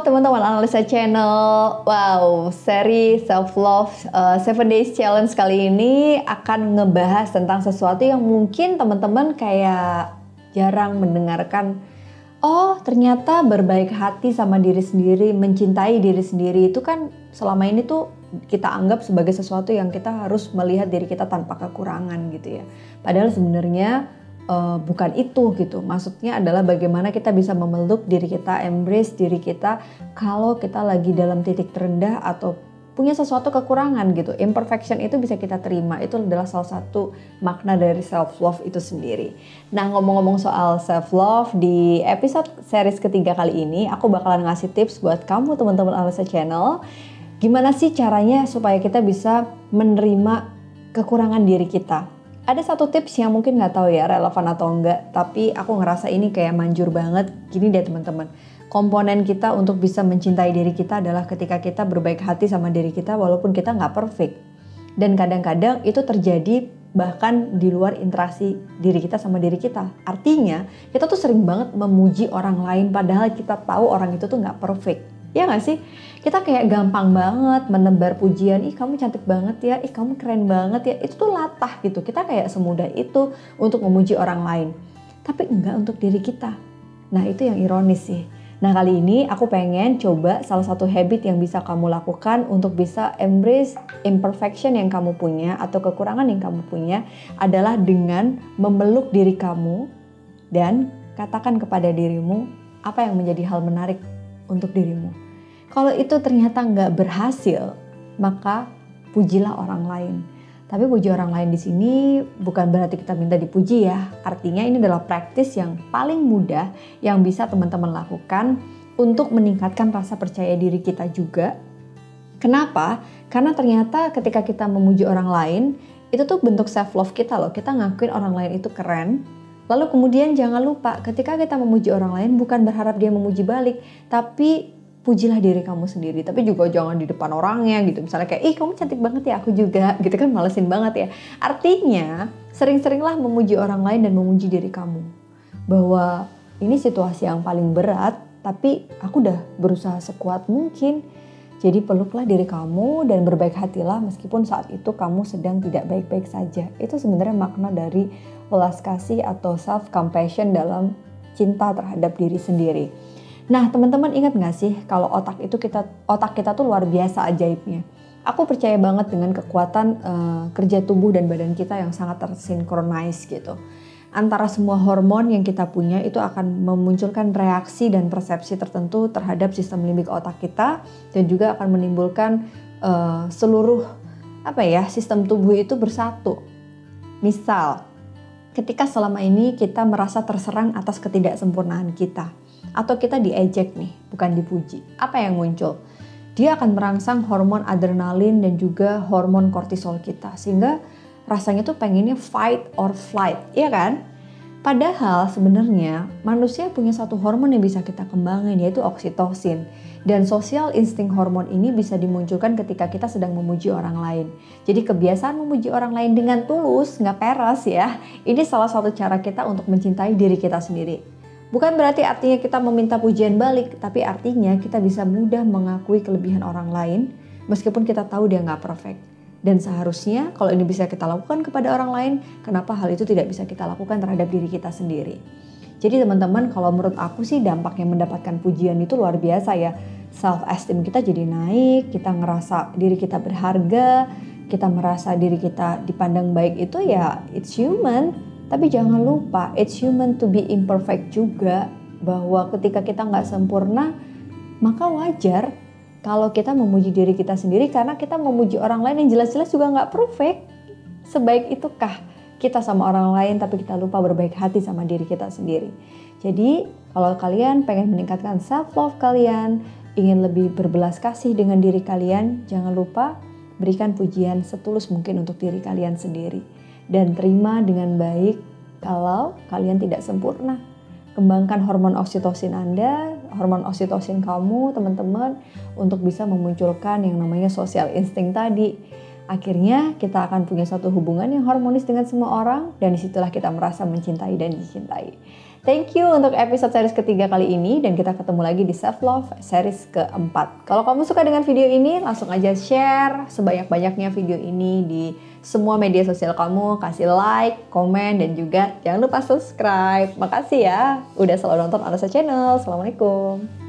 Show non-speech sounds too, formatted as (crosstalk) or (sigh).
teman-teman analisa channel. Wow, seri self love uh, Seven Days Challenge kali ini akan ngebahas tentang sesuatu yang mungkin teman-teman kayak jarang mendengarkan. Oh, ternyata berbaik hati sama diri sendiri, mencintai diri sendiri itu kan selama ini tuh kita anggap sebagai sesuatu yang kita harus melihat diri kita tanpa kekurangan gitu ya. Padahal sebenarnya uh, bukan itu gitu. Maksudnya adalah bagaimana kita bisa memeluk diri kita, embrace diri kita kalau kita lagi dalam titik terendah atau punya sesuatu kekurangan gitu. Imperfection itu bisa kita terima. Itu adalah salah satu makna dari self love itu sendiri. Nah, ngomong-ngomong soal self love di episode series ketiga kali ini, aku bakalan ngasih tips buat kamu teman-teman Alisa Channel. Gimana sih caranya supaya kita bisa menerima kekurangan diri kita? Ada satu tips yang mungkin nggak tahu ya relevan atau enggak, tapi aku ngerasa ini kayak manjur banget. Gini deh teman-teman, komponen kita untuk bisa mencintai diri kita adalah ketika kita berbaik hati sama diri kita walaupun kita nggak perfect. Dan kadang-kadang itu terjadi bahkan di luar interaksi diri kita sama diri kita. Artinya kita tuh sering banget memuji orang lain padahal kita tahu orang itu tuh nggak perfect Ya gak sih? Kita kayak gampang banget menebar pujian, ih kamu cantik banget ya, ih kamu keren banget ya. Itu tuh latah gitu. Kita kayak semudah itu untuk memuji orang lain. Tapi enggak untuk diri kita. Nah itu yang ironis sih. Nah kali ini aku pengen coba salah satu habit yang bisa kamu lakukan untuk bisa embrace imperfection yang kamu punya atau kekurangan yang kamu punya adalah dengan memeluk diri kamu dan katakan kepada dirimu apa yang menjadi hal menarik untuk dirimu. Kalau itu ternyata nggak berhasil, maka pujilah orang lain. Tapi puji orang lain di sini bukan berarti kita minta dipuji ya. Artinya ini adalah praktis yang paling mudah yang bisa teman-teman lakukan untuk meningkatkan rasa percaya diri kita juga. Kenapa? Karena ternyata ketika kita memuji orang lain, itu tuh bentuk self love kita loh. Kita ngakuin orang lain itu keren, Lalu kemudian jangan lupa ketika kita memuji orang lain bukan berharap dia memuji balik, tapi pujilah diri kamu sendiri. Tapi juga jangan di depan orangnya gitu. Misalnya kayak, ih kamu cantik banget ya, aku juga. (laughs) Gitu kan malesin banget ya. Artinya sering-seringlah memuji orang lain dan memuji diri kamu. Bahwa ini situasi yang paling berat, tapi aku udah berusaha sekuat mungkin. Jadi peluklah diri kamu dan berbaik hatilah meskipun saat itu kamu sedang tidak baik-baik saja. Itu sebenarnya makna dari welas kasih atau self compassion dalam cinta terhadap diri sendiri. Nah, teman-teman ingat gak sih kalau otak itu kita otak kita tuh luar biasa ajaibnya. Aku percaya banget dengan kekuatan uh, kerja tubuh dan badan kita yang sangat tersinkronis gitu. Antara semua hormon yang kita punya itu akan memunculkan reaksi dan persepsi tertentu terhadap sistem limbik otak kita dan juga akan menimbulkan uh, seluruh apa ya sistem tubuh itu bersatu. Misal, ketika selama ini kita merasa terserang atas ketidaksempurnaan kita atau kita diejek nih, bukan dipuji. Apa yang muncul? Dia akan merangsang hormon adrenalin dan juga hormon kortisol kita sehingga rasanya tuh pengennya fight or flight, iya kan? Padahal sebenarnya manusia punya satu hormon yang bisa kita kembangin yaitu oksitosin. Dan sosial insting hormon ini bisa dimunculkan ketika kita sedang memuji orang lain. Jadi kebiasaan memuji orang lain dengan tulus, nggak peres ya. Ini salah satu cara kita untuk mencintai diri kita sendiri. Bukan berarti artinya kita meminta pujian balik, tapi artinya kita bisa mudah mengakui kelebihan orang lain meskipun kita tahu dia nggak perfect. Dan seharusnya kalau ini bisa kita lakukan kepada orang lain, kenapa hal itu tidak bisa kita lakukan terhadap diri kita sendiri? Jadi teman-teman kalau menurut aku sih dampaknya mendapatkan pujian itu luar biasa ya. Self esteem kita jadi naik, kita ngerasa diri kita berharga, kita merasa diri kita dipandang baik itu ya it's human. Tapi jangan lupa it's human to be imperfect juga bahwa ketika kita nggak sempurna maka wajar kalau kita memuji diri kita sendiri karena kita memuji orang lain yang jelas-jelas juga nggak perfect. Sebaik itukah kita sama orang lain tapi kita lupa berbaik hati sama diri kita sendiri. Jadi kalau kalian pengen meningkatkan self love kalian, ingin lebih berbelas kasih dengan diri kalian, jangan lupa berikan pujian setulus mungkin untuk diri kalian sendiri dan terima dengan baik kalau kalian tidak sempurna. Kembangkan hormon oksitosin Anda, hormon oksitosin kamu, teman-teman, untuk bisa memunculkan yang namanya social instinct tadi Akhirnya kita akan punya satu hubungan yang harmonis dengan semua orang dan di situlah kita merasa mencintai dan dicintai. Thank you untuk episode series ketiga kali ini dan kita ketemu lagi di Self Love series keempat. Kalau kamu suka dengan video ini, langsung aja share sebanyak-banyaknya video ini di semua media sosial kamu, kasih like, komen, dan juga jangan lupa subscribe. Makasih ya udah selalu nonton Anasa Channel. Assalamualaikum.